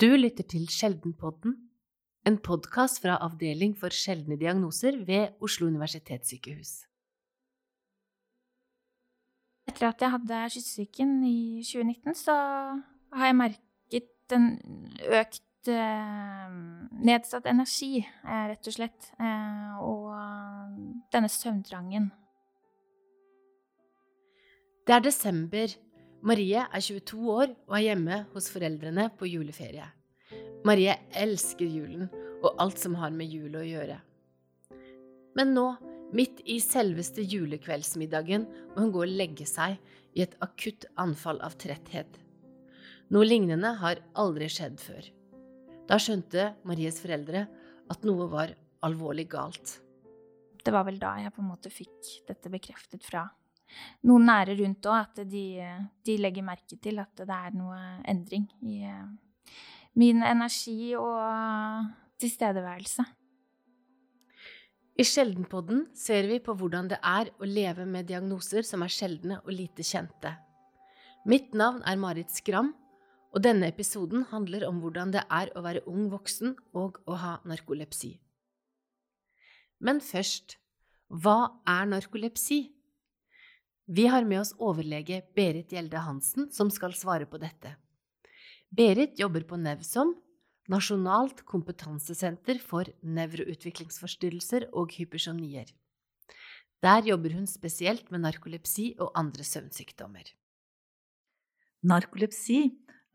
Du lytter til Sjeldenpodden, en podkast fra Avdeling for sjeldne diagnoser ved Oslo universitetssykehus. Etter at jeg hadde kyssesyken i 2019, så har jeg merket en økt eh, nedsatt energi, eh, rett og slett, eh, og denne søvntrangen. Det er desember Marie er 22 år og er hjemme hos foreldrene på juleferie. Marie elsker julen og alt som har med jul å gjøre. Men nå, midt i selveste julekveldsmiddagen, må hun gå og legge seg i et akutt anfall av tretthet. Noe lignende har aldri skjedd før. Da skjønte Maries foreldre at noe var alvorlig galt. Det var vel da jeg på en måte fikk dette bekreftet fra noen nære rundt òg, at de, de, legger merke til at det er noe endring i eh, min energi og tilstedeværelse. I Sjeldenpodden ser vi på hvordan det er å leve med diagnoser som er sjeldne og lite kjente. Mitt navn er Marit Skram, og denne episoden handler om hvordan det er å være ung voksen og å ha narkolepsi. Men først, hva er narkolepsi? Vi har med oss overlege Berit Gjelde Hansen, som skal svare på dette. Berit jobber på Nevsom, Nasjonalt kompetansesenter for nevroutviklingsforstyrrelser og hypersonier. Der jobber hun spesielt med narkolepsi og andre søvnsykdommer. Narkolepsi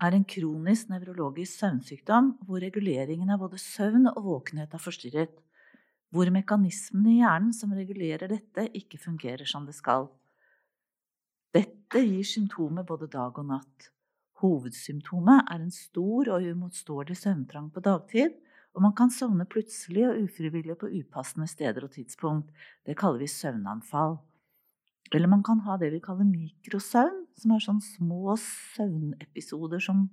er en kronisk nevrologisk søvnsykdom hvor reguleringen av både søvn og våkenhet er forstyrret, hvor mekanismene i hjernen som regulerer dette, ikke fungerer som det skal. Dette gir symptomer både dag og natt. Hovedsymptomet er en stor og uimotståelig søvntrang på dagtid, og man kan sovne plutselig og ufrivillig på upassende steder og tidspunkt. Det kaller vi søvnanfall. Eller man kan ha det vi kaller mikrosøvn, som er sånne små søvnepisoder som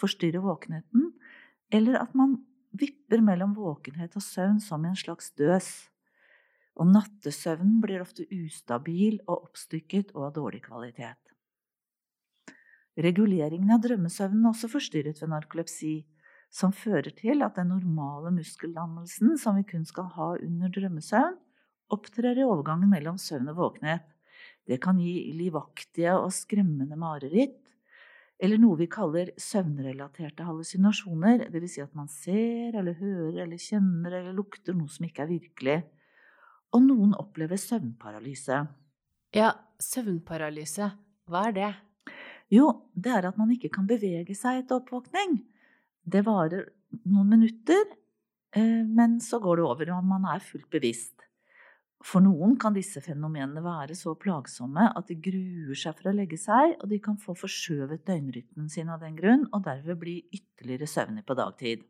forstyrrer våkenheten. Eller at man vipper mellom våkenhet og søvn som i en slags døs og nattesøvnen blir ofte ustabil og oppstykket og av dårlig kvalitet. Reguleringen av drømmesøvnen er også forstyrret ved narkolepsi, som fører til at den normale muskeldannelsen som vi kun skal ha under drømmesøvn, opptrer i overgangen mellom søvn og våkenhet. Det kan gi livaktige og skremmende mareritt, eller noe vi kaller søvnrelaterte hallusinasjoner, dvs. Si at man ser eller hører eller kjenner eller lukter noe som ikke er virkelig og noen opplever søvnparalyse. Ja, søvnparalyse, hva er det? Jo, det er at man ikke kan bevege seg etter oppvåkning. Det varer noen minutter, eh, men så går det over, og man er fullt bevisst. For noen kan disse fenomenene være så plagsomme at de gruer seg for å legge seg, og de kan få forskjøvet døgnrytmen sin av den grunn, og derved bli ytterligere søvnig på dagtid.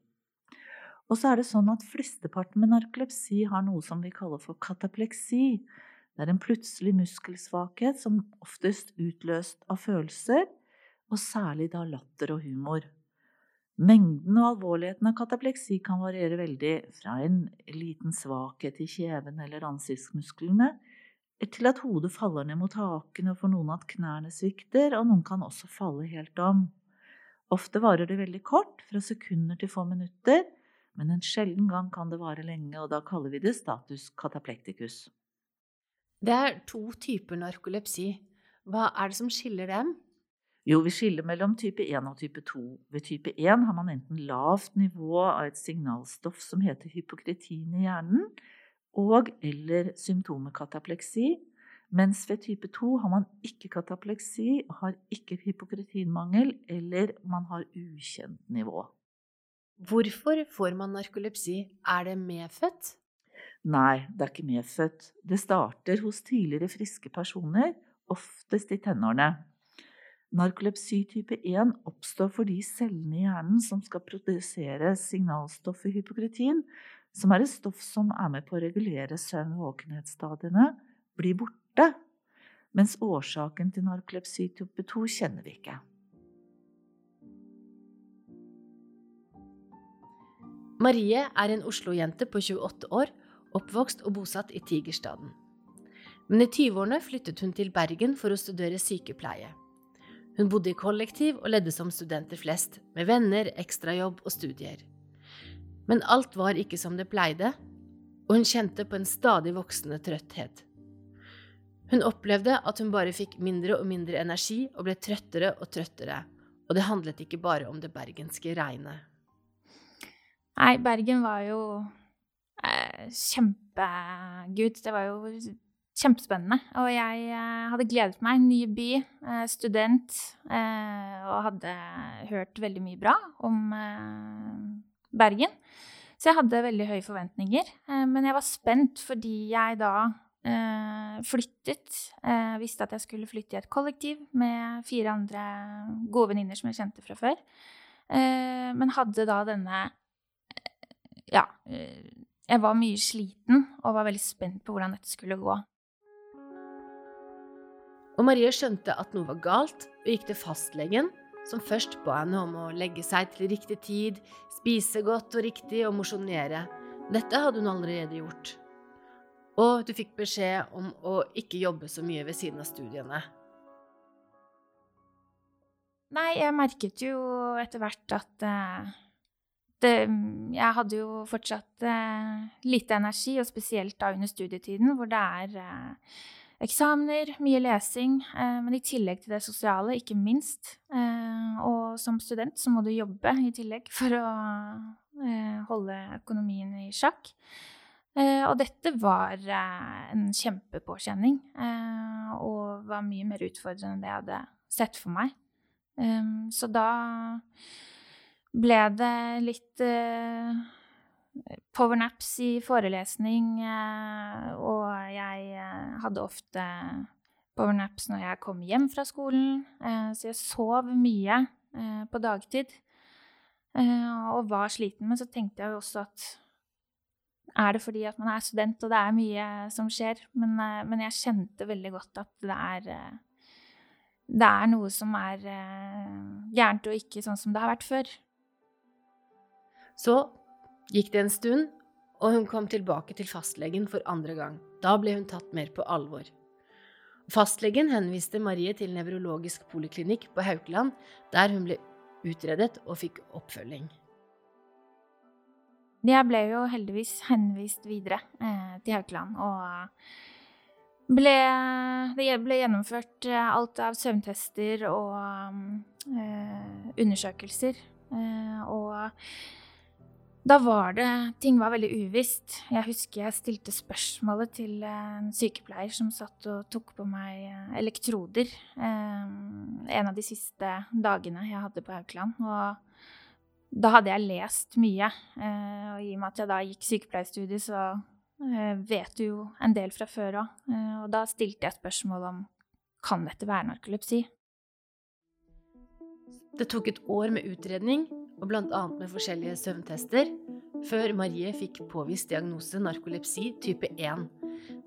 Og så er det sånn at flesteparten med narkolepsi har noe som vi kaller for katapleksi. Det er en plutselig muskelsvakhet som oftest utløst av følelser, og særlig da latter og humor. Mengden og alvorligheten av katapleksi kan variere veldig, fra en liten svakhet i kjeven eller ansiktsmusklene, til at hodet faller ned mot haken, og for noen at knærne svikter, og noen kan også falle helt om. Ofte varer det veldig kort, fra sekunder til få minutter, men en sjelden gang kan det vare lenge, og da kaller vi det status kataplekticus. Det er to typer narkolepsi. Hva er det som skiller dem? Jo, vi skiller mellom type 1 og type 2. Ved type 1 har man enten lavt nivå av et signalstoff som heter hypokretin i hjernen, og eller symptomet katapleksi, mens ved type 2 har man ikke katapleksi, har ikke hypokretinmangel, eller man har ukjent nivå. Hvorfor får man narkolepsi? Er det medfødt? Nei, det er ikke medfødt. Det starter hos tidligere friske personer, oftest i tenårene. Narkolepsi type 1 oppstår fordi cellene i hjernen som skal produsere signalstoffet hypokretin, som er et stoff som er med på å regulere søvn- og våkenhetsstadiene, blir borte. Mens årsaken til narkolepsi type 2 kjenner vi ikke. Marie er en Oslo-jente på 28 år, oppvokst og bosatt i Tigerstaden. Men i 20-årene flyttet hun til Bergen for å studere sykepleie. Hun bodde i kollektiv og ledde som studenter flest, med venner, ekstrajobb og studier. Men alt var ikke som det pleide, og hun kjente på en stadig voksende trøtthet. Hun opplevde at hun bare fikk mindre og mindre energi og ble trøttere og trøttere, og det handlet ikke bare om det bergenske regnet. Nei, Bergen var jo eh, kjempegud. Det var jo kjempespennende. Og jeg eh, hadde gledet meg. Ny by, eh, student, eh, og hadde hørt veldig mye bra om eh, Bergen. Så jeg hadde veldig høye forventninger. Eh, men jeg var spent fordi jeg da flyttet. Eh, visste at jeg skulle flytte i et kollektiv med fire andre gode venninner som jeg kjente fra før. men hadde da denne Ja. Jeg var mye sliten og var veldig spent på hvordan dette skulle gå. Og Marie skjønte at noe var galt, og gikk til fastlegen, som først ba henne om å legge seg til riktig tid, spise godt og riktig og mosjonere. Dette hadde hun allerede gjort. Og du fikk beskjed om å ikke jobbe så mye ved siden av studiene. Nei, jeg merket jo etter hvert at uh, det, Jeg hadde jo fortsatt eh, lite energi, og spesielt da under studietiden, hvor det er eh, eksamener, mye lesing, eh, men i tillegg til det sosiale, ikke minst. Eh, og som student så må du jobbe i tillegg for å eh, holde økonomien i sjakk. Og dette var en kjempepåkjenning, og var mye mer utfordrende enn det jeg hadde sett for meg. Så da ble det litt powernaps i forelesning, eh, og jeg eh, hadde ofte powernaps når jeg kom hjem fra skolen, eh, så jeg sov mye på dagtid og var sliten. Men så tenkte jeg jo også at er det fordi at man er student og det er mye som skjer? Men, men jeg kjente veldig godt at det er det er noe som er gærent og ikke sånn som det har vært før. Så gikk det en stund, og hun kom tilbake til fastlegen for andre gang. Da ble hun tatt mer på alvor. Fastlegen henviste Marie til nevrologisk poliklinikk på Haukeland, der hun ble utredet og fikk oppfølging. Jeg ble jo heldigvis henvist videre eh, til Haukeland, og ble, det ble gjennomført eh, alt av søvntester og eh, undersøkelser. Eh, og da var det Ting var veldig uvisst. Jeg husker jeg stilte spørsmålet til en sykepleier som satt og tok på meg eh, elektroder eh, en av de siste dagene jeg hadde på Haukeland. Og da hadde jeg lest mye. Eh, og i og med at jeg da gikk sykepleierstudiet, så vet du jo en del fra før òg. Og da stilte jeg spørsmål om kan dette være narkolepsi. Det tok et år med utredning og bl.a. med forskjellige søvntester, før Marie fikk påvist diagnose narkolepsi type 1,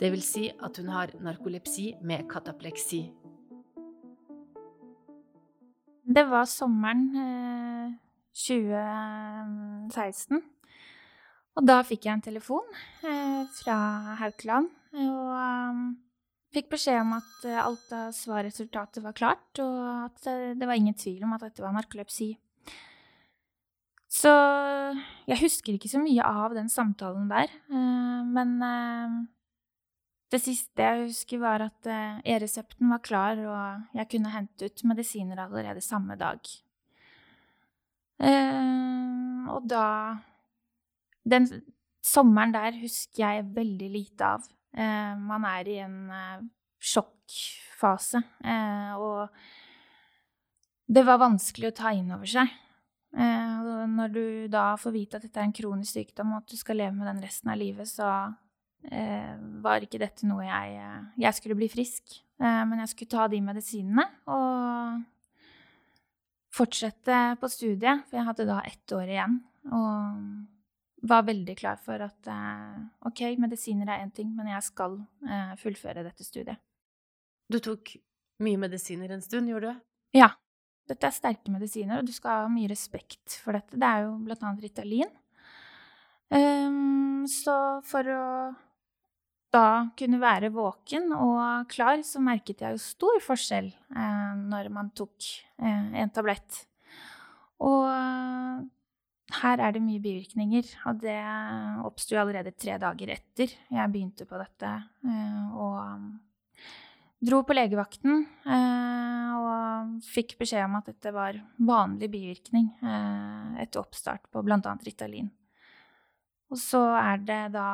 dvs. Si at hun har narkolepsi med katapleksi. Det var sommeren eh, 2016. Og da fikk jeg en telefon eh, fra Haukeland. Og fikk beskjed om at eh, alt av svarresultatet var klart, og at det var ingen tvil om at dette var narkolepsi. Så jeg husker ikke så mye av den samtalen der. Eh, men eh, det siste jeg husker, var at e-resepten var klar, og jeg kunne hente ut medisiner allerede samme dag. Og da Den sommeren der husker jeg veldig lite av. Man er i en sjokkfase, og det var vanskelig å ta inn over seg. Eh, når du da får vite at dette er en kronisk sykdom, og at du skal leve med den resten av livet, så eh, var ikke dette noe jeg eh, Jeg skulle bli frisk, men jeg skulle ta de medisinene og fortsette på studiet, for jeg hadde da ett år igjen. Og var veldig klar for at OK, medisiner er én ting, men jeg skal fullføre dette studiet. Du tok mye medisiner en stund, gjorde du? Ja. Dette er sterke medisiner, og du skal ha mye respekt for dette. Det er jo blant annet Ritalin. Um, så for å da kunne være våken og klar, så merket jeg jo stor forskjell eh, når man tok eh, en tablett. Og eh, her er det mye bivirkninger, og det oppsto allerede tre dager etter jeg begynte på dette. Eh, og dro på legevakten eh, og fikk beskjed om at dette var vanlig bivirkning eh, etter oppstart på bl.a. Ritalin. Og så er det da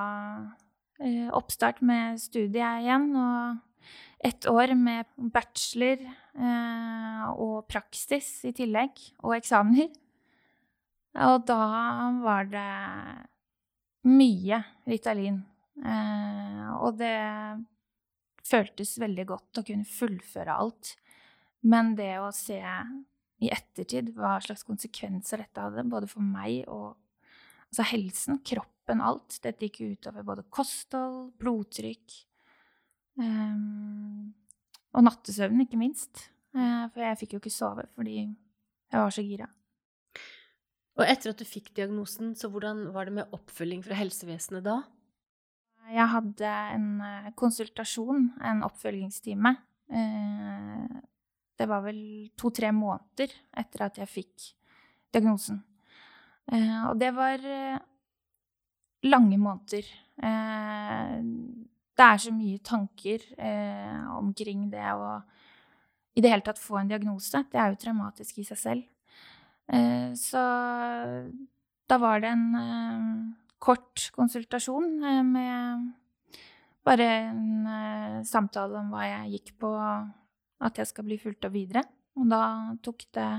oppstart med studiet igjen, og ett år med bachelor og praksis i tillegg, og eksamener. Og da var det mye Ritalin. Eh, og det føltes veldig godt å kunne fullføre alt. Men det å se i ettertid hva slags konsekvenser dette hadde, både for meg og altså helsen, kroppen alt. Dette gikk utover både kosthold, blodtrykk um, og nattesøvn, ikke minst. Uh, for jeg fikk jo ikke sove fordi jeg var så gira. Og etter at du fikk diagnosen, så hvordan var det med oppfølging fra helsevesenet da? Jeg hadde en eh, konsultasjon, en oppfølgingstime. Uh, det var vel to-tre måneder etter at jeg fikk diagnosen. Uh, og det var lange måneder. Eh, det er så mye tanker eh, omkring det å i det hele tatt få en diagnose. Det er jo traumatisk i seg selv. Eh, så da var det en kort konsultasjon med bare en samtale om hva jeg gikk på, at jeg skal bli fulgt opp videre. Og da tok det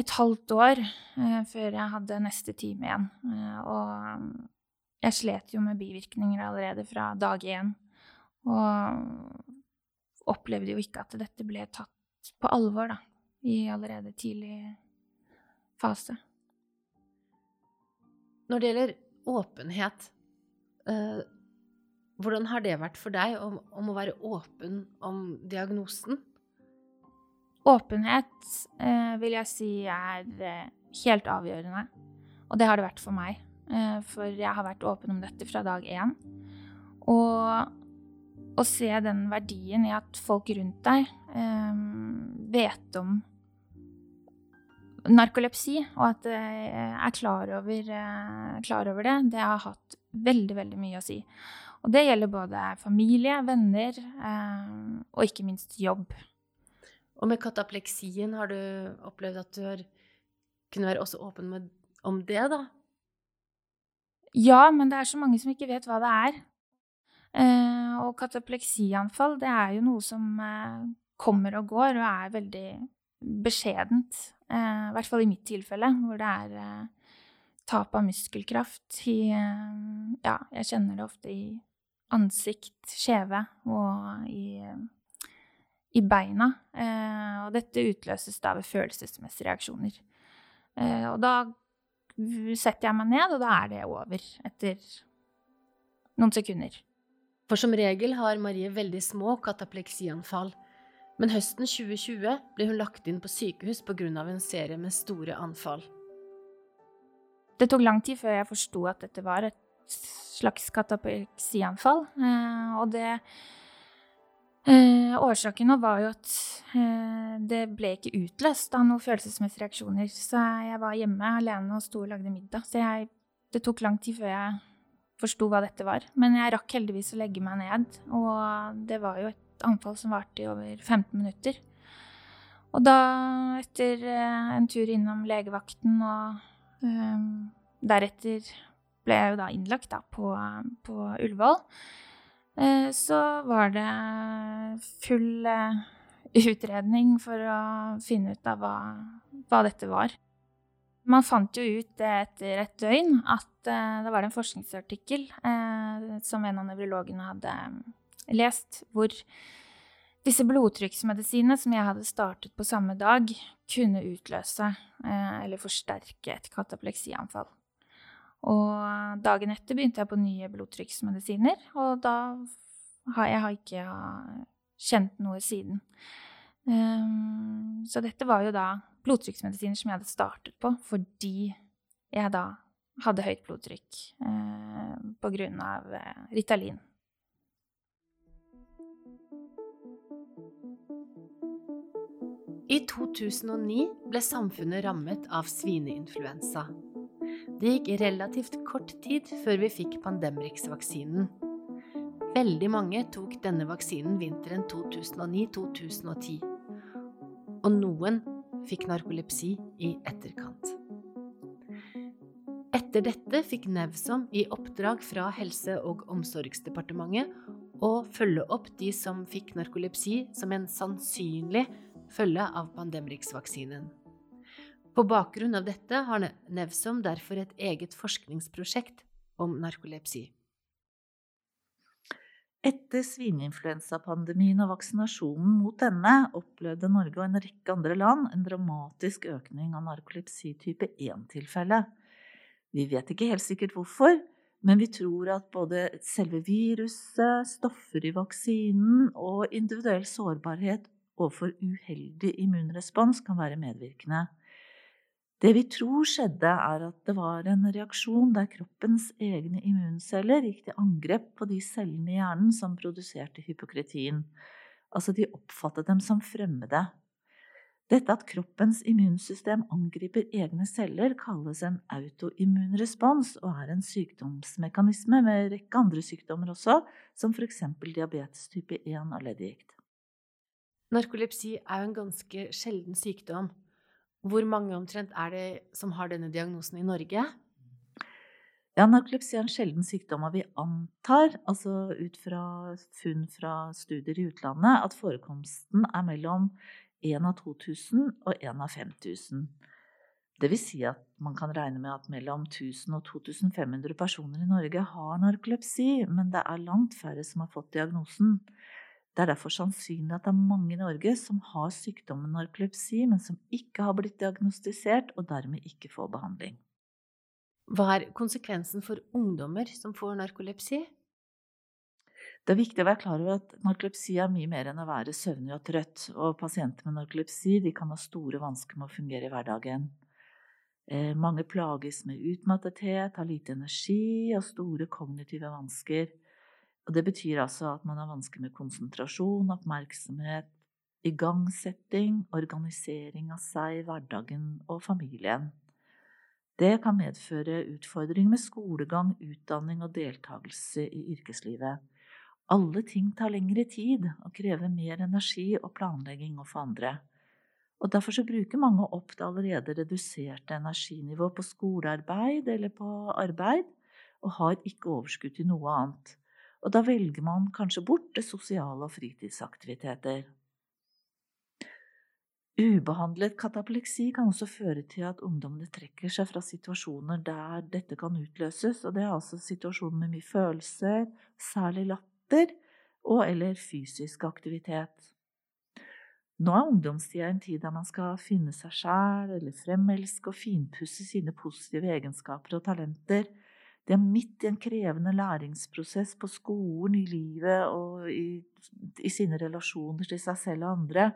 et halvt år eh, før jeg hadde neste time igjen. Eh, og jeg slet jo med bivirkninger allerede fra dag én. Og opplevde jo ikke at dette ble tatt på alvor, da, i allerede tidlig fase. Når det gjelder åpenhet, eh, hvordan har det vært for deg om, om å være åpen om diagnosen? Åpenhet eh, vil jeg si er eh, helt avgjørende. Og det har det vært for meg. Eh, for jeg har vært åpen om dette fra dag én. Og å se den verdien i at folk rundt deg eh, vet om narkolepsi, og at jeg er klar over, eh, klar over det, det har hatt veldig, veldig mye å si. Og det gjelder både familie, venner eh, og ikke minst jobb. Og med katapleksien, har du opplevd at du har, kunne være også åpen med, om det, da? Ja, men det er så mange som ikke vet hva det er. Eh, og katapleksianfall, det er jo noe som eh, kommer og går, og er veldig beskjedent. Eh, I hvert fall i mitt tilfelle, hvor det er eh, tap av muskelkraft i eh, Ja, jeg kjenner det ofte i ansikt, skjeve og i i beina. Og dette utløses da ved følelsesmessige reaksjoner. Og da setter jeg meg ned, og da er det over etter noen sekunder. For som regel har Marie veldig små katapleksianfall. Men høsten 2020 ble hun lagt inn på sykehus pga. en serie med store anfall. Det tok lang tid før jeg forsto at dette var et slags katapleksianfall. Eh, og det Eh, årsaken var jo at eh, det ble ikke utløst av noen følelsesmessige reaksjoner. Så jeg var hjemme alene og sto og lagde middag. Så jeg, det tok lang tid før jeg forsto hva dette var. Men jeg rakk heldigvis å legge meg ned, og det var jo et anfall som varte i over 15 minutter. Og da, etter eh, en tur innom legevakten og um, deretter ble jeg jo da innlagt da, på, på Ullevål. Eh, så var det full eh, utredning for å finne ut av hva, hva dette var. Man fant jo ut etter et døgn at eh, det var en forskningsartikkel som en av nevrologene hadde lest, hvor disse blodtrykksmedisinene som jeg hadde startet på samme dag, kunne utløse eller forsterke et katapleksianfall. Og dagen etter begynte jeg på nye blodtrykksmedisiner, og da har jeg ikke kjent noe siden. Um, så dette var jo da blodtrykksmedisiner som jeg hadde startet på fordi jeg da hadde høyt blodtrykk uh, på grunn av Ritalin. I 2009 ble samfunnet rammet av svineinfluensa. Det gikk relativt kort tid før vi fikk Pandemrix-vaksinen. Veldig mange tok denne vaksinen vinteren 2009-2010. Og noen fikk narkolepsi i etterkant. Etter dette fikk Nevsom i oppdrag fra Helse- og omsorgsdepartementet å følge opp de som fikk narkolepsi som en sannsynlig følge av Pandemrix-vaksinen. På bakgrunn av dette har Nevsom derfor et eget forskningsprosjekt om narkolepsi. Etter svineinfluensapandemien og vaksinasjonen mot denne opplevde Norge og en rekke andre land en dramatisk økning av narkolepsi type 1-tilfelle. Vi vet ikke helt sikkert hvorfor, men vi tror at både selve viruset, stoffer i vaksinen og individuell sårbarhet overfor uheldig immunrespons kan være medvirkende. Det vi tror skjedde, er at det var en reaksjon der kroppens egne immunceller gikk til angrep på de cellene i hjernen som produserte hypokretin. Altså, de oppfattet dem som fremmede. Dette at kroppens immunsystem angriper egne celler, kalles en autoimmunrespons og er en sykdomsmekanisme med en rekke andre sykdommer også, som f.eks. diabetes type 1 og leddgikt. Narkolepsi er jo en ganske sjelden sykdom. Hvor mange omtrent er det som har denne diagnosen i Norge? Ja, narkolepsi er en sjelden sykdom, og vi antar, altså ut fra funn fra studier i utlandet, at forekomsten er mellom 1 av 2000 og 1 av 5000. Det vil si at man kan regne med at mellom 1000 og 2500 personer i Norge har narkolepsi, men det er langt færre som har fått diagnosen. Det er derfor sannsynlig at det er mange i Norge som har sykdommen narkolepsi, men som ikke har blitt diagnostisert og dermed ikke får behandling. Hva er konsekvensen for ungdommer som får narkolepsi? Det er viktig å være klar over at narkolepsi er mye mer enn å være søvnig og trøtt. Og pasienter med narkolepsi kan ha store vansker med å fungere i hverdagen. Eh, mange plages med utmattethet, har lite energi og store kognitive vansker. Og det betyr altså at man har vansker med konsentrasjon, oppmerksomhet, igangsetting, organisering av seg, hverdagen og familien. Det kan medføre utfordringer med skolegang, utdanning og deltakelse i yrkeslivet. Alle ting tar lengre tid og krever mer energi og planlegging overfor andre. Og Derfor så bruker mange opp det allerede reduserte energinivået på skolearbeid eller på arbeid, og har ikke overskudd til noe annet og da velger man kanskje bort det sosiale og fritidsaktiviteter. Ubehandlet katapleksi kan også føre til at ungdommene trekker seg fra situasjoner der dette kan utløses, og det er altså situasjoner med mye følelser, særlig latter og eller fysisk aktivitet. Nå er ungdomstida en tid der man skal finne seg sjæl eller fremelske og finpusse sine positive egenskaper og talenter, de er midt i en krevende læringsprosess på skolen, i livet og i, i sine relasjoner til seg selv og andre.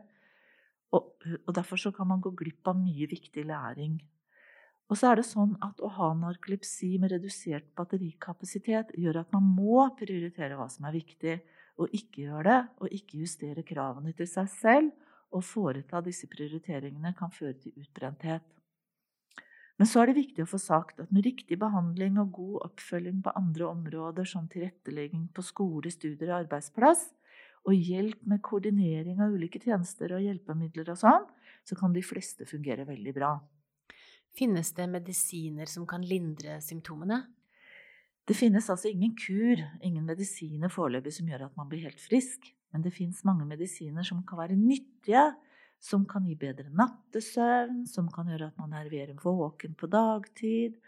Og, og derfor så kan man gå glipp av mye viktig læring. Og så er det sånn at å ha narkolepsi med redusert batterikapasitet gjør at man må prioritere hva som er viktig, og ikke gjøre det, og ikke justere kravene til seg selv. Og foreta disse prioriteringene kan føre til utbrenthet. Men så er det viktig å få sagt at med riktig behandling og god oppfølging på andre områder, som tilrettelegging på skole, studier og arbeidsplass, og hjelp med koordinering av ulike tjenester og hjelpemidler og sånn, så kan de fleste fungere veldig bra. Finnes det medisiner som kan lindre symptomene? Det finnes altså ingen kur, ingen medisiner foreløpig som gjør at man blir helt frisk. Men det fins mange medisiner som kan være nyttige som kan gi bedre nattesøvn, som kan gjøre at man er mer våken på dagtid,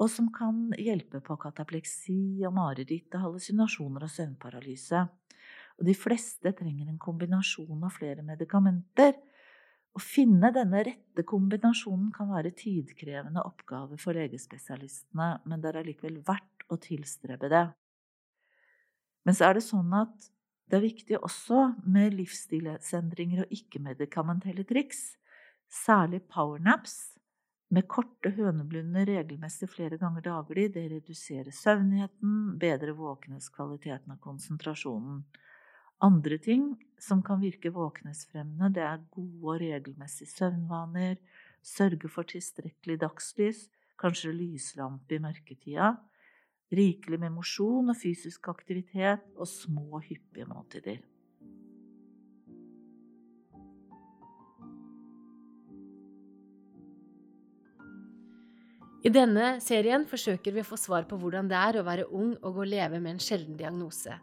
og som kan hjelpe på katapleksi og mareritt og hallusinasjoner og søvnparalyse. Og de fleste trenger en kombinasjon av flere medikamenter. Å finne denne rette kombinasjonen kan være tidkrevende oppgave for legespesialistene, men det er allikevel verdt å tilstrebe det. Men så er det sånn at det er viktig også med livsstilsendringer og ikke-medikamentelle triks, særlig powernaps. Med korte høneblunder regelmessig flere ganger daglig. Det reduserer søvnigheten, bedrer våkenhetskvaliteten og konsentrasjonen. Andre ting som kan virke våkenhetsfremmende, det er gode og regelmessige søvnvaner, sørge for tilstrekkelig dagslys, kanskje lyslampe i mørketida, rikelig med mosjon og fysisk aktivitet og små, hyppige måltider. I denne serien forsøker vi å få svar på hvordan det er å være ung og å leve med en sjelden diagnose.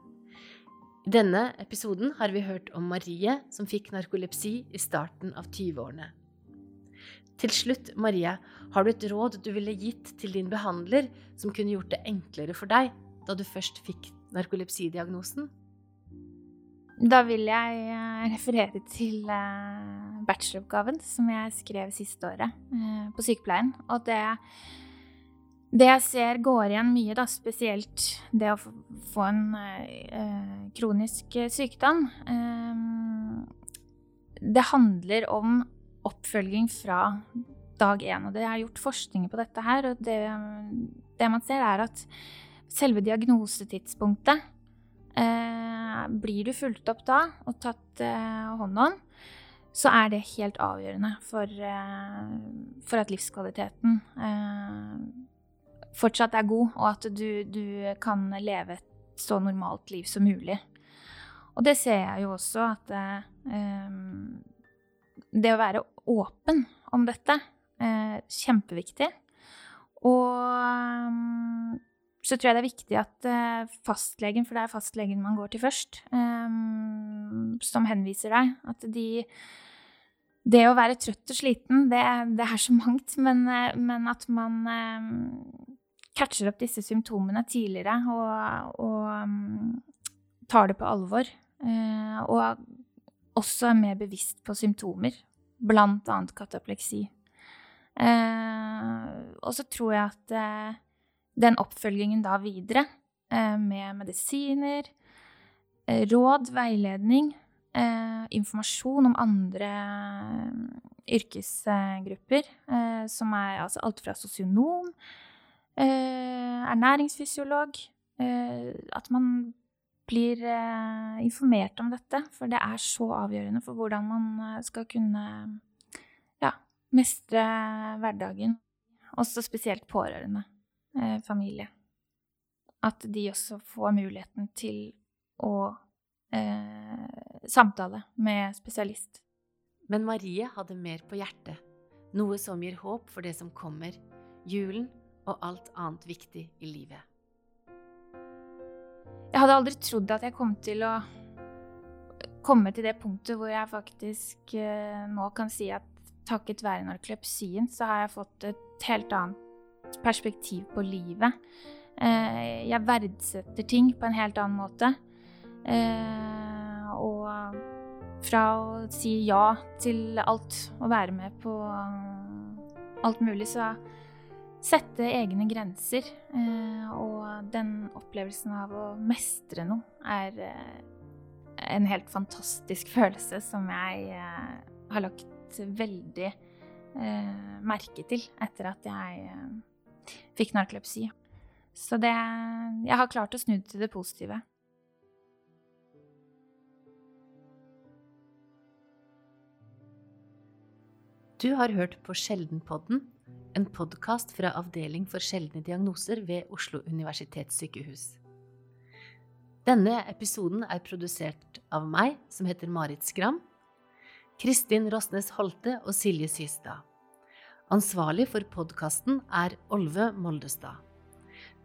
I denne episoden har vi hørt om Marie som fikk narkolepsi i starten av 20-årene. Til slutt, Marie, har du et råd du ville gitt til din behandler som kunne gjort det enklere for deg da du først fikk narkolepsidiagnosen? Da vil jeg eh, referere til eh, bacheloroppgaven som jeg skrev siste året eh, på sykepleien. Og det, det jeg ser går igjen mye, da, spesielt det å få en kronisk sykdom Det handler om oppfølging fra dag én. Og det er gjort forskning på dette her, og det, det man ser, er at selve diagnosetidspunktet eh, Blir du fulgt opp da og tatt eh, hånd om, så er det helt avgjørende for, eh, for at livskvaliteten eh, fortsatt er god, og at du, du kan leve et så normalt liv som mulig. Og det ser jeg jo også at eh, det å være åpen om dette, eh, kjempeviktig. Og um, så tror jeg det er viktig at eh, fastlegen, for det er fastlegen man går til først, eh, som henviser deg, at de det å være trøtt og sliten, det, det er så mangt, men, eh, men at man eh, catcher opp disse symptomene tidligere og, og tar det på alvor. Og også er mer bevisst på symptomer blant annet katapleksi. Eh, og så tror jeg at eh, den oppfølgingen da videre, eh, med medisiner, eh, råd, veiledning, eh, informasjon om andre eh, yrkesgrupper, som er altså alt fra sosionom, ernæringsfysiolog At man blir eh, informert om dette, for det er så avgjørende for hvordan man eh, skal kunne ja, mestre hverdagen. Også spesielt pårørende, eh, familie. At de også får muligheten til å eh, samtale med spesialist. Men Marie hadde mer på hjertet, noe som gir håp for det som kommer, julen og alt annet viktig i livet. Jeg hadde aldri trodd at jeg kom til å komme til det punktet hvor jeg faktisk uh, nå kan si at takket være narkolepsien, så har jeg fått et helt annet perspektiv på livet. Uh, jeg verdsetter ting på en helt annen måte. Uh, og fra å si ja til alt og være med på alt mulig, så sette egne grenser. Eh, og den opplevelsen av å mestre noe er eh, en helt fantastisk følelse som jeg eh, har lagt veldig merke til etter at jeg fikk narkolepsi. Så det Jeg har klart å snu det til det positive. Du har hørt på Sjeldenpodden en podkast fra Avdeling for sjeldne diagnoser ved Oslo universitetssykehus. Denne episoden er produsert av meg, som heter Marit Skram, Kristin Rosnes Holte og Silje Systad. Ansvarlig for podkasten er Olve Moldestad.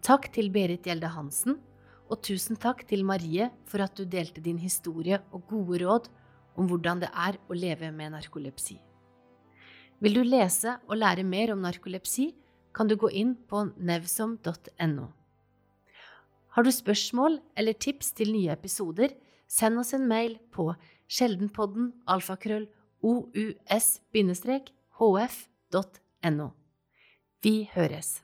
Takk til Berit Gjelde Hansen, og tusen takk til Marie for at du delte din historie og gode råd om hvordan det er å leve med narkolepsi. Vil du lese og lære mer om narkolepsi, kan du gå inn på nevsom.no. Har du spørsmål eller tips til nye episoder, send oss en mail på sjeldenpodden alfakrøll ous-hf.no. Vi høres.